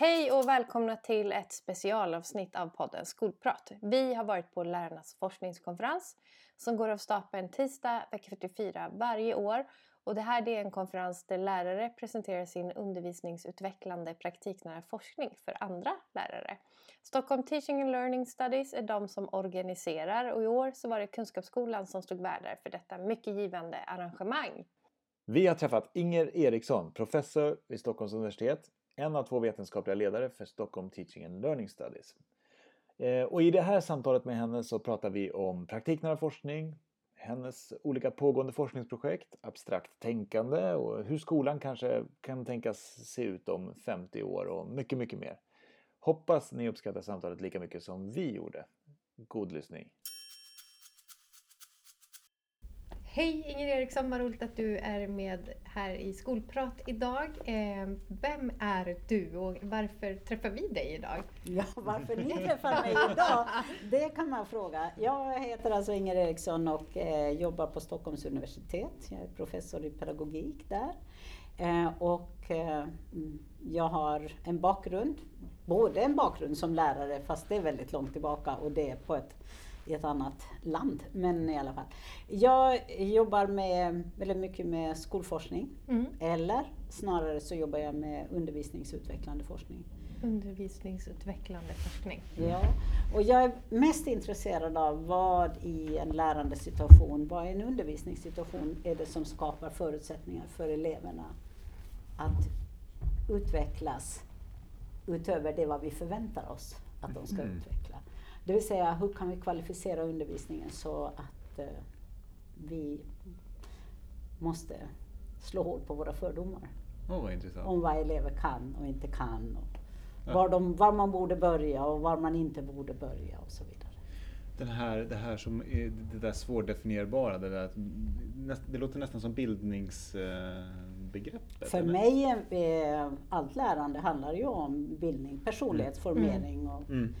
Hej och välkomna till ett specialavsnitt av podden Skolprat. Vi har varit på Lärarnas forskningskonferens som går av stapeln tisdag vecka 44 varje år. Och det här är en konferens där lärare presenterar sin undervisningsutvecklande praktiknära forskning för andra lärare. Stockholm Teaching and Learning Studies är de som organiserar och i år så var det Kunskapsskolan som stod värdar för detta mycket givande arrangemang. Vi har träffat Inger Eriksson, professor vid Stockholms universitet en av två vetenskapliga ledare för Stockholm Teaching and Learning Studies. Eh, och I det här samtalet med henne så pratar vi om praktiknära forskning, hennes olika pågående forskningsprojekt, abstrakt tänkande och hur skolan kanske kan tänkas se ut om 50 år och mycket, mycket mer. Hoppas ni uppskattar samtalet lika mycket som vi gjorde. God lyssning! Hej Inger Eriksson, vad roligt att du är med här i Skolprat idag. Ehm, vem är du och varför träffar vi dig idag? Ja, varför ni träffar mig idag, det kan man fråga. Jag heter alltså Inger Eriksson och eh, jobbar på Stockholms universitet. Jag är professor i pedagogik där. Eh, och eh, jag har en bakgrund, både en bakgrund som lärare, fast det är väldigt långt tillbaka och det är på ett i ett annat land. Men i alla fall. Jag jobbar med, väldigt mycket med skolforskning. Mm. Eller snarare så jobbar jag med undervisningsutvecklande forskning. Undervisningsutvecklande forskning. Ja, och jag är mest intresserad av vad i en lärande situation, vad i en undervisningssituation är det som skapar förutsättningar för eleverna att utvecklas utöver det vad vi förväntar oss att de ska mm. utveckla. Det vill säga, hur kan vi kvalificera undervisningen så att eh, vi måste slå hål på våra fördomar. Oh. Om vad elever kan och inte kan. Och ja. var, de, var man borde börja och var man inte borde börja och så vidare. Den här, det här som är det där svårdefinierbara, det, där, det låter nästan som bildningsbegreppet. För eller? mig, är, allt lärande handlar ju om bildning, personlighetsformering mm. och mm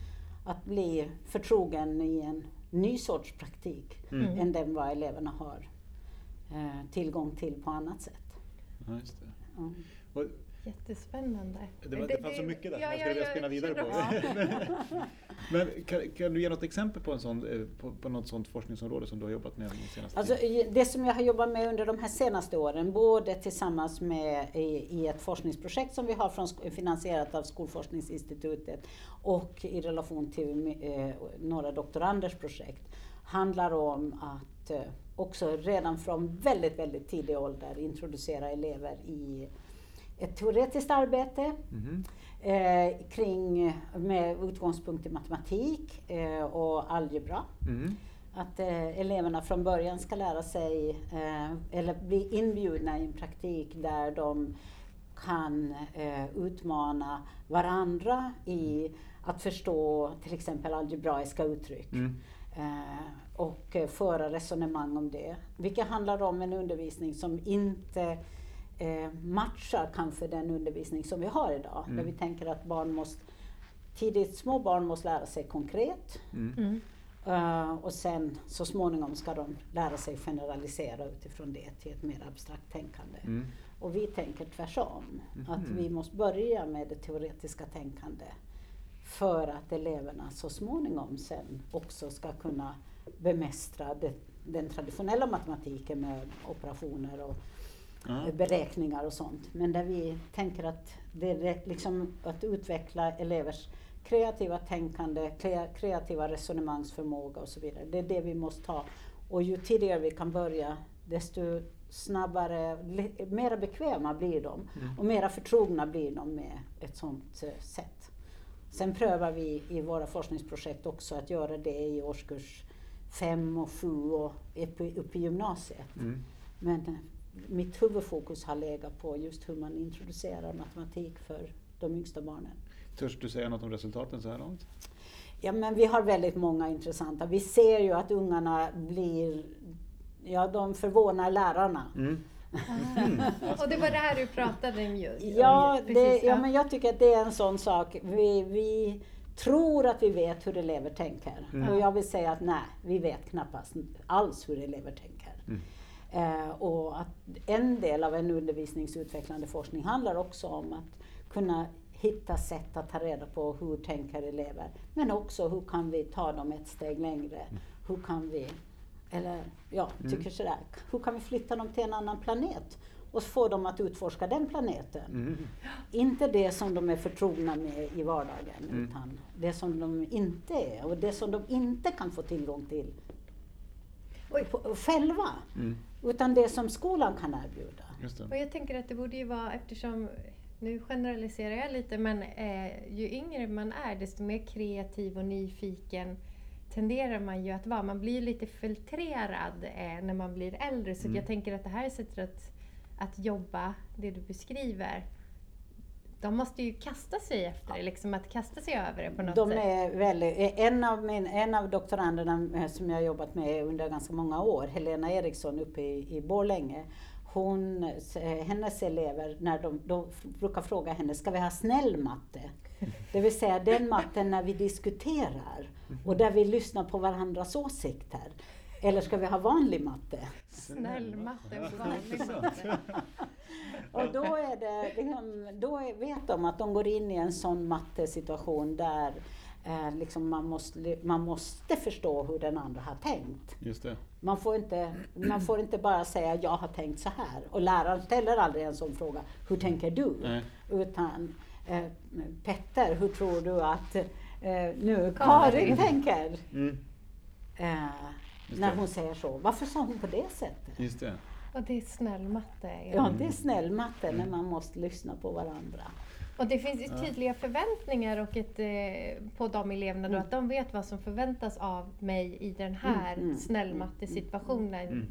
att bli förtrogen i en ny sorts praktik mm. än den vad eleverna har eh, tillgång till på annat sätt. Ja, Jättespännande. Det, var, det, det fanns så mycket där ja, jag skulle vilja spinna vidare på. Men kan, kan, du ge något exempel på, en sån, eh, på, på något sådant forskningsområde som du har jobbat med de senaste alltså, Det som jag har jobbat med under de här senaste åren, både tillsammans med i, i ett forskningsprojekt som vi har från, finansierat av Skolforskningsinstitutet och i relation till eh, några doktoranders projekt, handlar om att eh, också redan från väldigt, väldigt tidig ålder introducera elever i ett teoretiskt arbete mm. eh, kring, med utgångspunkt i matematik eh, och algebra. Mm. Att eh, eleverna från början ska lära sig, eh, eller bli inbjudna i en praktik där de kan eh, utmana varandra i att förstå till exempel algebraiska uttryck. Mm. Eh, och föra resonemang om det. Vilket handlar om en undervisning som inte eh, matchar kanske den undervisning som vi har idag. Mm. Där vi tänker att barn måste, tidigt små barn måste lära sig konkret. Mm. Uh, och sen så småningom ska de lära sig generalisera utifrån det till ett mer abstrakt tänkande. Mm. Och vi tänker tvärsom. Mm. Att vi måste börja med det teoretiska tänkande för att eleverna så småningom sen också ska kunna bemästra det, den traditionella matematiken med operationer och mm. beräkningar och sånt. Men där vi tänker att det är liksom att utveckla elevers kreativa tänkande, kreativa resonemangsförmåga och så vidare. Det är det vi måste ha. Och ju tidigare vi kan börja, desto snabbare, mera bekväma blir de mm. och mera förtrogna blir de med ett sådant eh, sätt. Sen prövar vi i våra forskningsprojekt också att göra det i årskurs 5 och 7 och upp i gymnasiet. Mm. Men mitt huvudfokus har legat på just hur man introducerar matematik för de yngsta barnen. Törs du säga något om resultaten så här långt? Ja, men vi har väldigt många intressanta. Vi ser ju att ungarna blir, ja de förvånar lärarna. Mm. Mm. och det var det här du pratade om just? Ja, det, ja, men jag tycker att det är en sån sak. Vi, vi tror att vi vet hur elever tänker. Mm. Och jag vill säga att nej, vi vet knappast alls hur elever tänker. Mm. Eh, och att en del av en undervisningsutvecklande forskning handlar också om att kunna hitta sätt att ta reda på hur tänker elever. Men också hur kan vi ta dem ett steg längre? Hur kan vi, eller ja, tycker sådär, hur kan vi flytta dem till en annan planet? och få dem att utforska den planeten. Mm. Inte det som de är förtrogna med i vardagen, utan det som de inte är och det som de inte kan få tillgång till på, själva. Utan det som skolan kan erbjuda. Just det. Och jag tänker att det borde ju vara, eftersom, nu generaliserar jag lite, men eh, ju yngre man är desto mer kreativ och nyfiken tenderar man ju att vara. Man blir lite filtrerad eh, när man blir äldre. Så jag tänker att det här är sättet att, att jobba, det du beskriver, de måste ju kasta sig efter det, liksom att kasta sig över det på något De sätt. är väldigt, en, av min, en av doktoranderna eh, som jag har jobbat med under ganska många år, Helena Eriksson uppe i, i Borlänge, hon, eh, hennes elever, när de, de brukar fråga henne, ska vi ha snäll matte? Det vill säga den matten när vi diskuterar och där vi lyssnar på varandras åsikter. Eller ska vi ha vanlig matte? Snäll matte, vanlig matte. Och då, är det, liksom, då är, vet de att de går in i en sån mattesituation där eh, liksom man, måste, man måste förstå hur den andra har tänkt. Just det. Man får, inte, man får inte bara säga jag har tänkt så här. Och läraren ställer aldrig en sån fråga, hur tänker du? Nej. Utan eh, Petter, hur tror du att eh, nu Karin. Karin tänker? Mm. Eh, när hon säger så. Varför sa hon på det sättet? Just det. Och det är snäll matte. Ja, det är snäll matte när man måste lyssna på varandra. Och det finns ju tydliga förväntningar och ett, eh, på de eleverna då, att de vet vad som förväntas av mig i den här Mm, mm, snällmattesituationen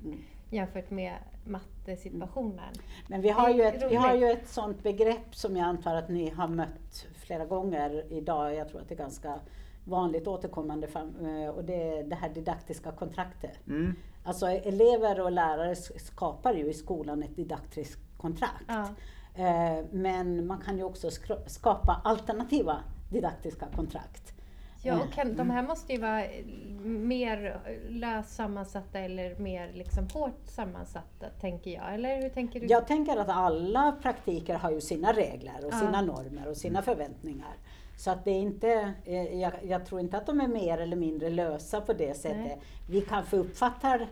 jämfört med mattesituationen. Men vi har, ju ett, vi har ju ett sånt begrepp som jag antar att ni har mött flera gånger idag. Jag tror att det är ganska vanligt återkommande eh, och det är det här didaktiska kontraktet. Mm. Alltså elever och lärare skapar ju i skolan ett didaktiskt kontrakt. Ja. Eh, Men man kan ju också skapa alternativa didaktiska kontrakt. Ja, och kan, de här måste ju vara eh, mer löst sammansatta eller mer liksom hårt sammansatta, tänker jag. Eller hur tänker du? Jag tänker att alla praktiker har ju sina regler och Ja. sina normer och sina förväntningar. Så att det är inte, eh, jag, jag tror inte att de är mer eller mindre lösa på det sättet. Nej. Vi kanske uppfattar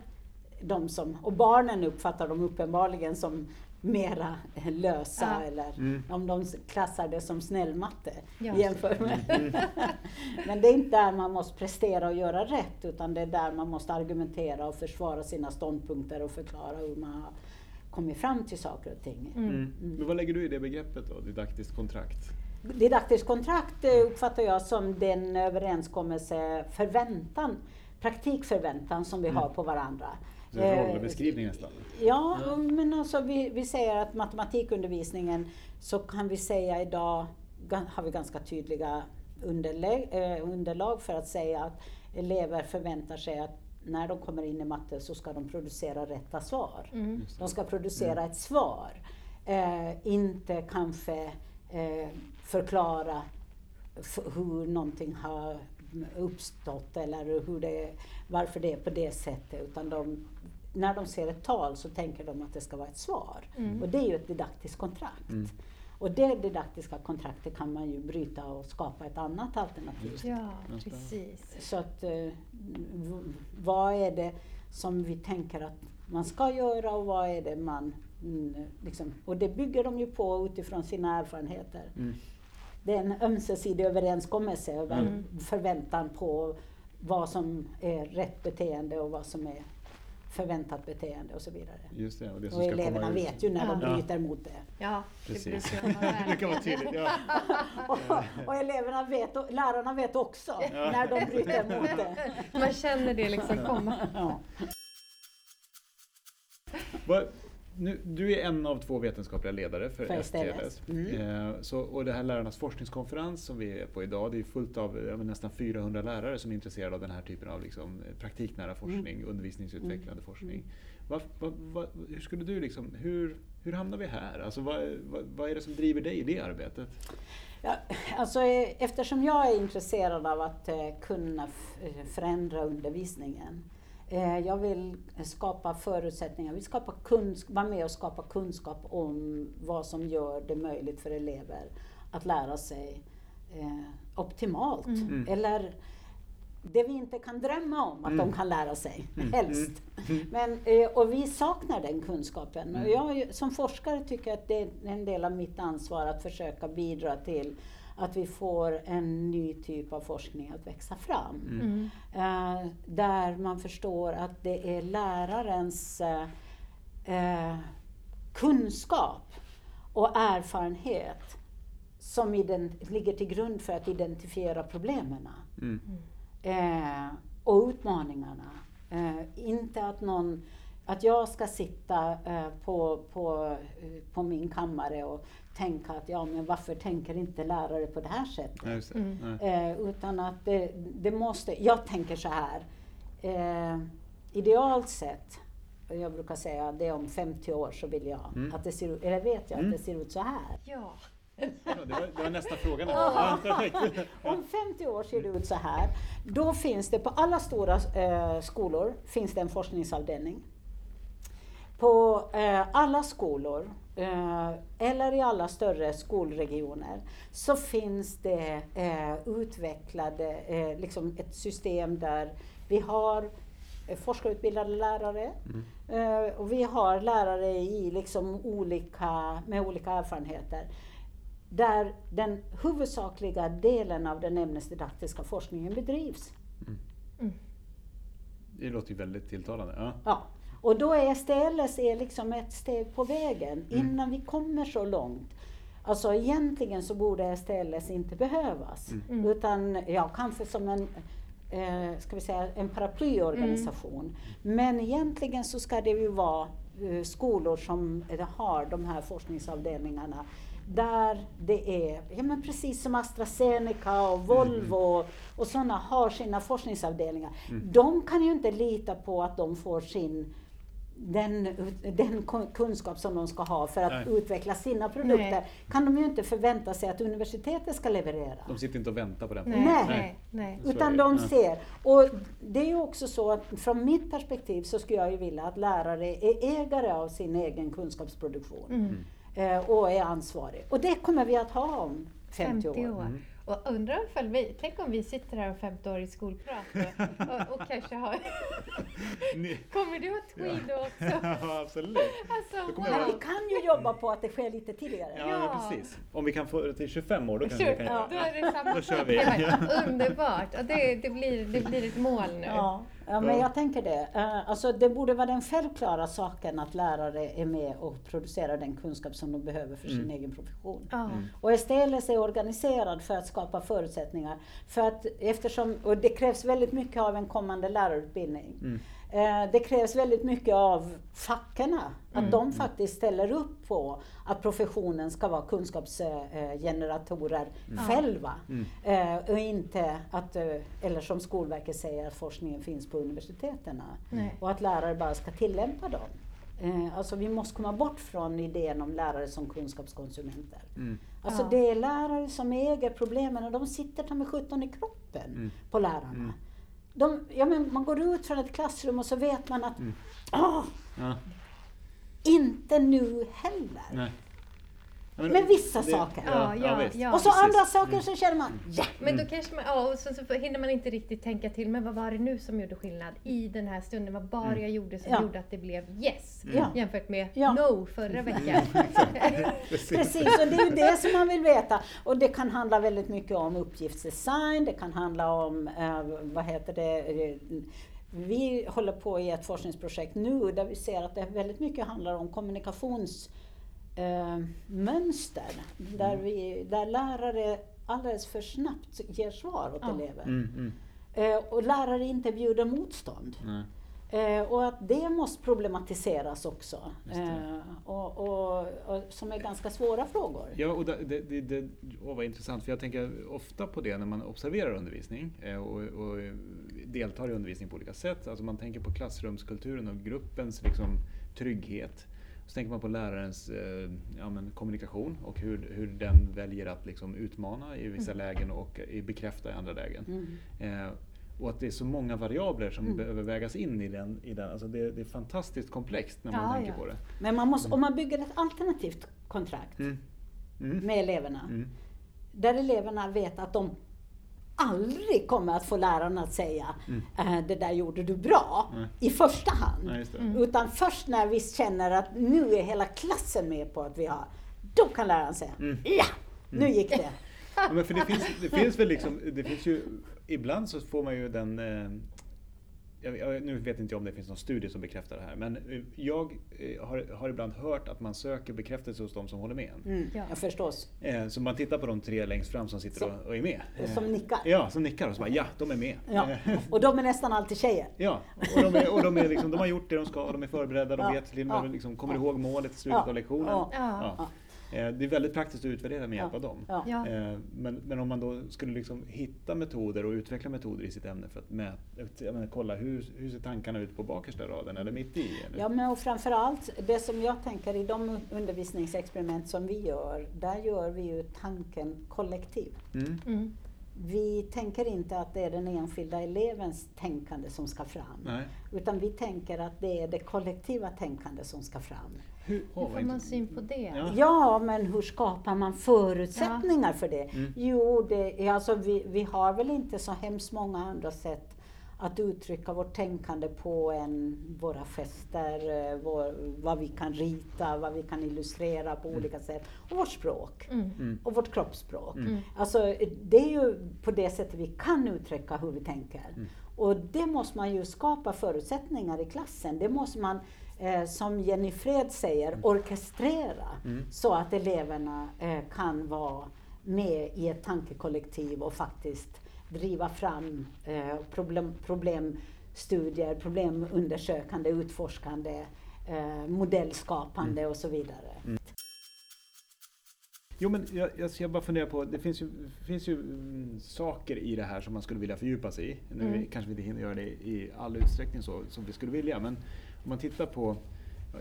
dem som, och barnen uppfattar dem uppenbarligen som mera lösa Ja. eller Mm. om de klassar det som snällmatte Ja. jämfört med. Men det är inte där man måste prestera och göra rätt utan det är där man måste argumentera och försvara sina ståndpunkter och förklara hur man har kommit fram till saker och ting. Mm. Men vad lägger du i det begreppet då, didaktiskt kontrakt? Didaktiskt kontrakt eh, uppfattar jag som den överenskommelse, förväntan, praktikförväntan som vi har på varandra. Så Eh, rollbeskrivning nästan? Ja, men alltså vi, vi säger att matematikundervisningen så kan vi säga idag har vi ganska tydliga eh, underlag för att säga att elever förväntar sig att när de kommer in i matte så ska de producera rätta svar. Mm. De ska producera ett svar. Eh, inte kanske eh, förklara hur någonting har uppstått eller hur det, varför det är på det sättet. Utan de, när de ser ett tal så tänker de att det ska vara ett svar. Mm. Och det är ju ett didaktiskt kontrakt. Mm. Och det didaktiska kontraktet kan man ju bryta och skapa ett annat alternativ. Ja, precis. Så att, eh, vad är det som vi tänker att man ska göra och vad är det man... Mm, liksom, och det bygger de ju på utifrån sina erfarenheter. Mm. Det är en ömsesidig överenskommelse över Mm. förväntan på vad som är rätt beteende och vad som är förväntat beteende och så vidare. Just det. Och, det som Och ska eleverna vet ju när de Ja. bryter mot det. Ja, Precis. Det kan vara tydligt. Ja. Och, och eleverna vet, och lärarna vet också när de bryter mot det. Man känner det liksom komma. Nu, du är en av två vetenskapliga ledare för, För STLS. Mm. Eh, så, och det här lärarnas forskningskonferens som vi är på idag, det är fullt av nästan 400 lärare som är intresserade av den här typen av liksom, praktiknära forskning, undervisningsutvecklande forskning. Vad, vad, vad, hur skulle du liksom, hur, hur hamnar vi här? Alltså, vad, vad, vad är det som driver dig i det arbetet? Ja, alltså, eh, eftersom jag är intresserad av att eh, kunna förändra undervisningen. Eh, jag vill skapa förutsättningar, jag vill skapa kunsk- vara med och skapa kunskap om vad som gör det möjligt för elever att lära sig eh, optimalt. Mm. Eller det vi inte kan drömma om att Mm. de kan lära sig, Mm. helst. Mm. Men, eh, och vi saknar den kunskapen. Mm. Och jag som forskare tycker att det är en del av mitt ansvar att försöka bidra till att vi får en ny typ av forskning att växa fram. Mm. Eh, där man förstår att det är lärarens eh, eh, kunskap och erfarenhet som ligger till grund för att identifiera problemen Mm. eh, och utmaningarna. Eh, inte att någon att jag ska sitta eh, på, på, eh, på min kammare och tänka att ja, men varför tänker inte lärare på det här sättet? Mm. Eh, utan att det, det måste, jag tänker så här. Eh, idealt sett, och jag brukar säga det om 50 år så vill jag Mm. att det ser ut, eller vet jag Mm. att det ser ut så här. Ja. Ja, det, var, det var nästa fråga. Ja. Om 50 år ser det ut så här. Då finns det på alla stora eh, skolor finns det en forskningsavdelning. På eh, alla skolor, eh, eller i alla större skolregioner, så finns det eh, utvecklade, eh, liksom ett system där vi har forskarutbildade lärare Mm. och vi har lärare i liksom olika, med olika erfarenheter där den huvudsakliga delen av den ämnesdidaktiska forskningen bedrivs. Det låter ju väldigt tilltalande. Ja. Ja. Och då är STLS är liksom ett steg på vägen Mm. innan vi kommer så långt. Alltså egentligen så borde STLS inte behövas. Mm. Utan ja, kanske som en, eh, ska vi säga, en paraplyorganisation. Men egentligen så ska det ju vara eh, skolor som har de här forskningsavdelningarna där det är, ja men precis som AstraZeneca och Volvo och sådana har sina forskningsavdelningar. De kan ju inte lita på att de får sin den, den kun- kunskap som de ska ha för att Nej. utveckla sina produkter Nej. kan de ju inte förvänta sig att universitetet ska leverera. De sitter inte och väntar på den. Nej. Nej. Utan de ser. Och det är ju också så att från mitt perspektiv så skulle jag ju vilja att lärare är ägare av sin egen kunskapsproduktion. Mm. Eh, och är ansvarig. Och det kommer vi att ha om 50, 50 år. Mm. Och undrar ifall vi, tänk om vi sitter här om 50 år i skolprat och, och, och kanske har... Ni- Kommer du ha tweed då också? Ja, absolut. Alltså, Men jag vi wow! kan ju jobba på att det sker lite tidigare. Ja, Ja. precis. Om vi kan få det till 25 år, då kanske Sure, vi kan göra då det. är det samma. Då kör vi. Underbart! Och det, det, blir, det blir ett mål nu. Ja, ja, men Ja. jag tänker det. Eh, Alltså det borde vara den självklara saken att lärare är med och producerar den kunskap som de behöver för sin Mm. egen profession. Ja. Och STLS är organiserad för att skapa förutsättningar. För att eftersom, och det krävs väldigt mycket av en kommande lärarutbildning. Mm. Eh, Det krävs väldigt mycket av fackerna, att Mm. de faktiskt ställer upp på att professionen ska vara kunskapsgeneratorer själva. Mm. Eh, Och inte att, eh, eller som Skolverket säger, att forskningen finns på universiteten. Och att lärare bara ska tillämpa dem. Alltså vi måste komma bort från idén om lärare som kunskapskonsumenter. Mm. Alltså Ja. det är lärare som äger problemen och de sitter ta med 17 i kroppen Mm. på lärarna. De, ja, men man går ut från ett klassrum och så vet man att Mm. "Åh, Ja. inte nu heller. Nej. Ja, Men vissa det- saker. Ja, ja, ja. och så Precis. andra saker Mm. så känner man, ja! Men då kanske man, ja, och sen så hinner man inte riktigt tänka till, men vad var det nu som gjorde skillnad i den här stunden? Vad var det jag gjorde som Ja. gjorde att det blev yes? Ja. Jämfört med Ja. no förra veckan. Precis, och det är ju det som man vill veta. Och det kan handla väldigt mycket om uppgiftsdesign, det kan handla om, eh, vad heter det, eh, vi håller på i ett forskningsprojekt nu där vi ser att det väldigt mycket handlar om kommunikationsmönster. Eh, mönster, där, vi, där lärare alldeles för snabbt ger svar åt Ja. elever. Mm, mm. Eh, och lärare inte bjuder motstånd. Eh, och att det måste problematiseras också. Eh, och, och, och, som är ganska svåra frågor. Ja, och det, det, det, åh, vad intressant, för jag tänker ofta på det när man observerar undervisning eh, och, och deltar i undervisning på olika sätt. Alltså man tänker på klassrumskulturen och gruppens liksom, trygghet. Så tänker man på lärarens eh, ja, kommunikation och hur, hur den väljer att liksom, utmana i vissa lägen och bekräfta i andra lägen. Mm. Eh, och att det är så många variabler som Mm. behöver vägas in i den. I den. Alltså det, det är fantastiskt komplext när man Ja, tänker ja. på det. Men man måste, om man bygger ett alternativt kontrakt Mm. Mm. med eleverna, Mm. där eleverna vet att de aldrig kommer att få lärarna att säga äh, det där gjorde du bra Nej. i första hand. Nej, det. Utan först när vi känner att nu är hela klassen med på att vi har, då kan läraren säga ja, nu gick det. Ja, men för det finns, det finns väl liksom, det finns ju, ibland så får man ju den, eh, jag, jag, nu vet inte jag om det finns någon studie som bekräftar det här, men eh, jag eh, har, har ibland hört att man söker bekräftelse hos de som håller med en. Mm, Ja. Jag förstås. Eh, så man tittar på de tre längst fram som sitter Så- och, och är med. Som nickar. Ja, som nickar och så bara ja, de är med. Ja. Och de är nästan alltid tjejer. Ja, och de, är, och de, är liksom, de har gjort det de ska, de är förberedda, de Ja, vet med liksom, kommer ja. ihåg målet i slutet Ja, av lektionen. Ja, Ja. Eh, Det är väldigt praktiskt att utvärdera med hjälp av dem. Ja. Ja. Eh, Men, men om man då skulle liksom hitta metoder och utveckla metoder i sitt ämne för att mäta, menar, kolla hur, hur ser tankarna ut på bakersta raden eller mitt i? Eller? Ja, men och framförallt det som jag tänker i de undervisningsexperiment som vi gör, där gör vi ju tanken kollektiv. Mm. Mm. Vi tänker inte att det är den enskilda elevens tänkande som ska fram. Nej. Utan vi tänker att det är det kollektiva tänkande som ska fram. Hur, Hur får man syn på det? Ja. Ja, men hur skapar man förutsättningar för det? Mm. Jo, det är alltså, vi, vi har väl inte så hemskt många andra sätt att uttrycka vårt tänkande på än våra fester, eh, vår, vad vi kan rita, vad vi kan illustrera på olika sätt. Och vårt språk. Mm. Mm. Och vårt kroppsspråk. Mm. Alltså, det är ju på det sättet vi kan uttrycka hur vi tänker. Mm. Och det måste man ju skapa förutsättningar i klassen. Det måste man, eh, som Jenny Fred säger, orkestrera Mm. så att eleverna eh, kan vara med i ett tankekollektiv och faktiskt driva fram eh, problem, problemstudier, problemundersökande, utforskande, eh, modellskapande och så vidare. Jo men jag, jag, jag bara funderar på, det finns ju, finns ju mm, saker i det här som man skulle vilja fördjupa sig i. Nu Mm. kanske vi inte hinner göra det i all utsträckning så, som vi skulle vilja, men om man tittar på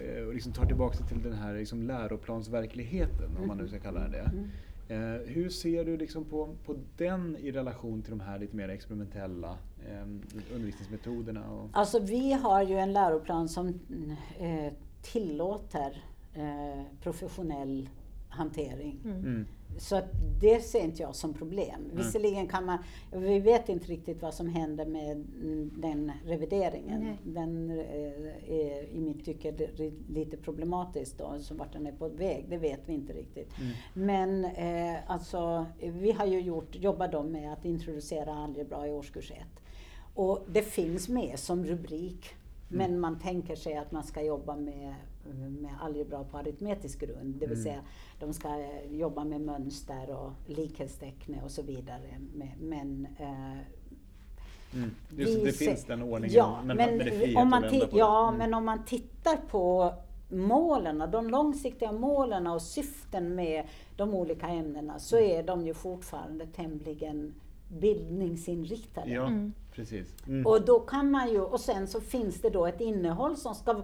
eh, och liksom tar tillbaka sig till den här liksom läroplansverkligheten, om man nu ska kalla den det. Mm. Eh, hur ser du liksom på, på den i relation till de här lite mer experimentella eh, undervisningsmetoderna? Och, Alltså vi har ju en läroplan som eh, tillåter eh, professionell hantering. mm, Så att det ser inte jag som problem. Visserligen kan man, vi vet inte riktigt vad som händer med mm, den revideringen. Nej. Den eh, är i mitt tycke li- lite problematisk då, så vart den är på väg, det vet vi inte riktigt. mm, Men eh, alltså, vi har ju gjort, jobbat då med att introducera algebra i årskurs 1. Och det finns med som rubrik. Men man tänker sig att man ska jobba med, med algebra på aritmetisk grund. Det vill Mm. säga de ska eh, jobba med mönster och likhetstecken och så vidare. Men eh, mm. Just, vi det finns den ordningen, Ja, men, men, men det är frihet om man att vända på ja. Mm. men om man tittar på målen, de långsiktiga målen och syften med de olika ämnena så Mm. är de ju fortfarande tämligen bildningsinriktade. Ja, Mm. precis. Mm. Och då kan man ju, och sen så finns det då ett innehåll som ska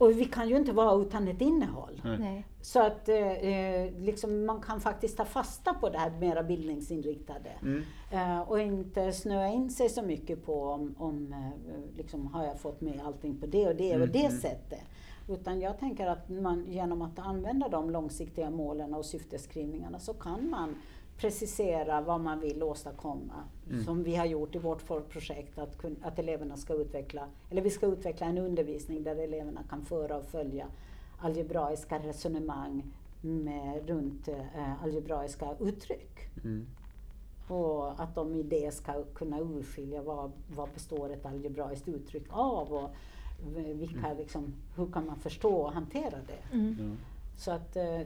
och vi kan ju inte vara utan ett innehåll. Nej. Så att eh, eh, liksom man kan faktiskt ta fasta på det här mera bildningsinriktade. Mm. Eh, och inte snöa in sig så mycket på om, om eh, liksom, har jag fått med allting på det och det och Mm, det mm. sättet. Utan jag tänker att man genom att använda de långsiktiga målen och syfteskrivningarna så kan man precisera vad man vill åstadkomma. Mm. Som vi har gjort i vårt projekt, att, att eleverna ska utveckla, eller vi ska utveckla en undervisning där eleverna kan föra och följa algebraiska resonemang med, runt eh, algebraiska uttryck. Mm. Och att de i det ska kunna urskilja vad, vad består ett algebraiskt uttryck av och vilka, liksom, hur kan man förstå och hantera det. Mm. Så att, eh,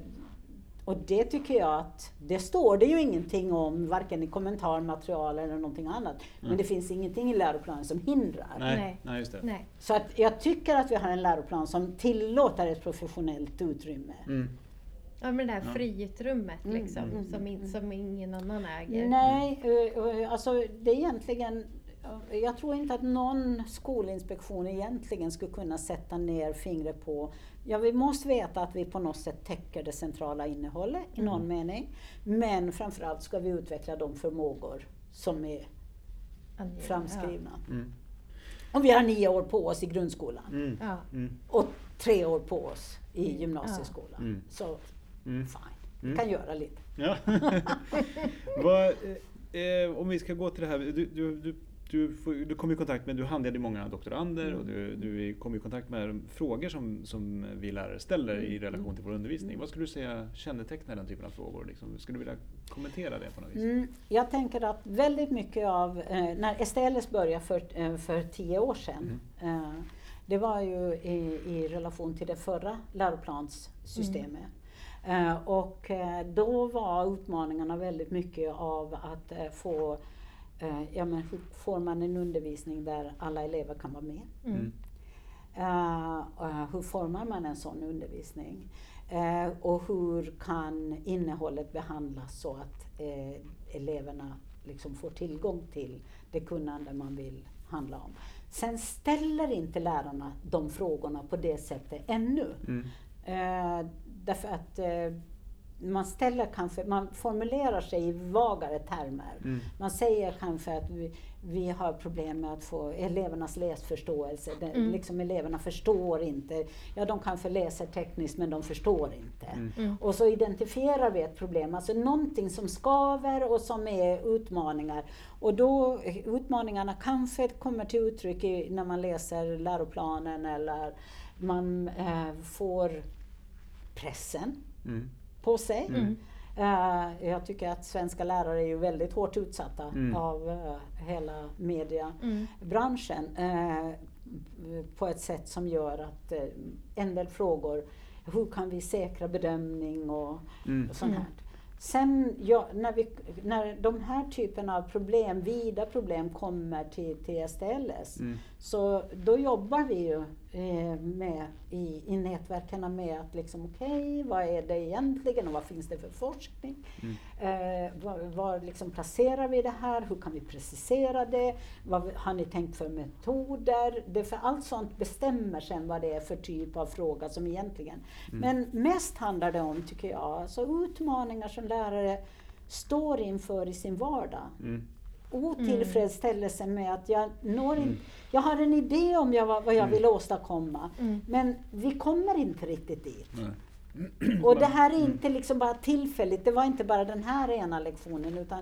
och det tycker jag att, det står det ju ingenting om varken i kommentarmaterial eller någonting annat. Men Mm. det finns ingenting i läroplanen som hindrar. Nej, Nej. nej. just det. Nej. Så att jag tycker att vi har en läroplan som tillåter ett professionellt utrymme. Mm. Ja, men det här Ja. friutrymmet Mm, liksom, mm, som, in, mm. som ingen annan äger. Nej, eh, eh, alltså det är egentligen jag tror inte att någon skolinspektion egentligen skulle kunna sätta ner fingret på Ja, vi måste veta att vi på något sätt täcker det centrala innehållet i någon Mm. mening. Men framförallt ska vi utveckla de förmågor som är framskrivna. Mm. Och vi har nio år på oss i grundskolan Mm. Ja. Mm. och tre år på oss i gymnasieskolan. Mm. Så Mm. fine. Vi kan göra lite. Ja. Vad, eh, om vi ska gå till det här. Du, du, du, du, får, du kom i kontakt med, du handleder många doktorander Mm. och du, du kom i kontakt med frågor som, som vi lärare ställer i relation till vår undervisning. Vad skulle du säga kännetecknar den typen av frågor? Liksom, skulle du vilja kommentera det på något vis? Mm, jag tänker att väldigt mycket av, eh, när STLS började för, eh, för tio år sedan, eh, det var ju i, i relation till det förra läroplanssystemet. Eh, och eh, då var utmaningarna väldigt mycket av att eh, få, ja men hur får man en undervisning där alla elever kan vara med? Mm. Eh, och hur formar man en sån undervisning? Eh, och hur kan innehållet behandlas så att eh, eleverna liksom får tillgång till det kunnande man vill handla om? Sen ställer inte lärarna de frågorna på det sättet ännu. Mm. Eh, därför att eh, man ställer kanske, man formulerar sig i vagare termer. Mm. Man säger kanske att vi, vi har problem med att få elevernas läsförståelse. Det, Mm. liksom eleverna förstår inte. Ja, de kanske läser tekniskt men de förstår inte. Mm. Och så identifierar vi ett problem, alltså någonting som skaver och som är utmaningar. Och då, utmaningarna kanske kommer till uttryck i, när man läser läroplanen eller man eh, får pressen Mm. På sig. Mm. Eh, jag tycker att svenska lärare är ju väldigt hårt utsatta Mm. av eh, hela mediebranschen Mm. eh, på ett sätt som gör att en del frågor, hur kan vi säkra bedömning och, Mm. och sånt Mm. här. Sen ja, när, vi, när de här typen av problem, vida problem kommer till, till STLS Mm. så då jobbar vi ju med, i, i nätverken med att liksom okej, vad är det egentligen och vad finns det för forskning? Mm. Eh, var var liksom placerar vi det här? Hur kan vi precisera det? Vad har ni tänkt för metoder? Det för allt sånt bestämmer sen vad det är för typ av fråga som egentligen. Men mest handlar det om, tycker jag, alltså utmaningar som lärare står inför i sin vardag Mm. Otillfredsställelse med att jag når in, Jag har en idé om jag, vad jag vill åstadkomma, Mm. men vi kommer inte riktigt dit. Nej. Och det här är inte liksom bara tillfälligt, det var inte bara den här ena lektionen utan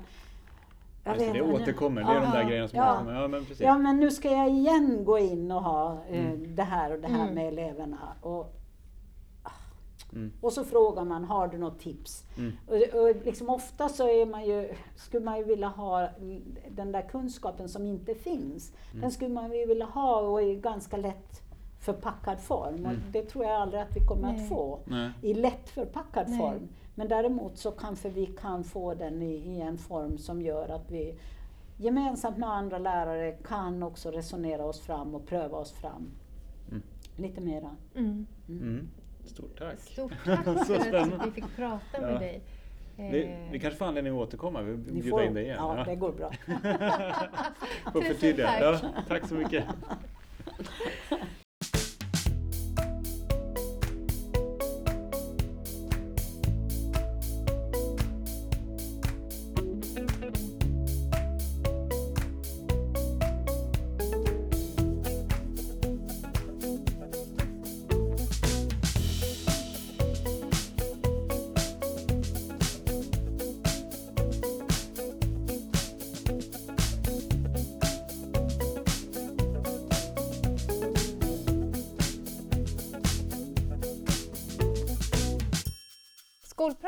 jag Just det, vet det inte nu. återkommer, det är de där Ja, grejerna som ja. återkommer. Ja, men precis. Ja men nu ska jag igen gå in och ha eh, det här och det här Mm. med eleverna. Och, Mm. och så frågar man, har du något tips? Mm. Och, och liksom ofta så är man ju, skulle man ju vilja ha den där kunskapen som inte finns. Mm. Den skulle man ju vilja ha och i ganska lätt förpackad form. Och Mm. det tror jag aldrig att vi kommer Nej. att få Nej. i lätt förpackad Nej. form. Men däremot så kanske vi kan få den i, i en form som gör att vi gemensamt med andra lärare kan också resonera oss fram och pröva oss fram Mm. lite mera. Mm. Mm. Stort tack. Stort tack för att vi fick prata med Ja. dig. Vi, Eh, vi kanske får anledning att återkomma. Vi Ni bjuder in dig igen. ja, det går bra. Får Tusen tack. Ja, tack så mycket.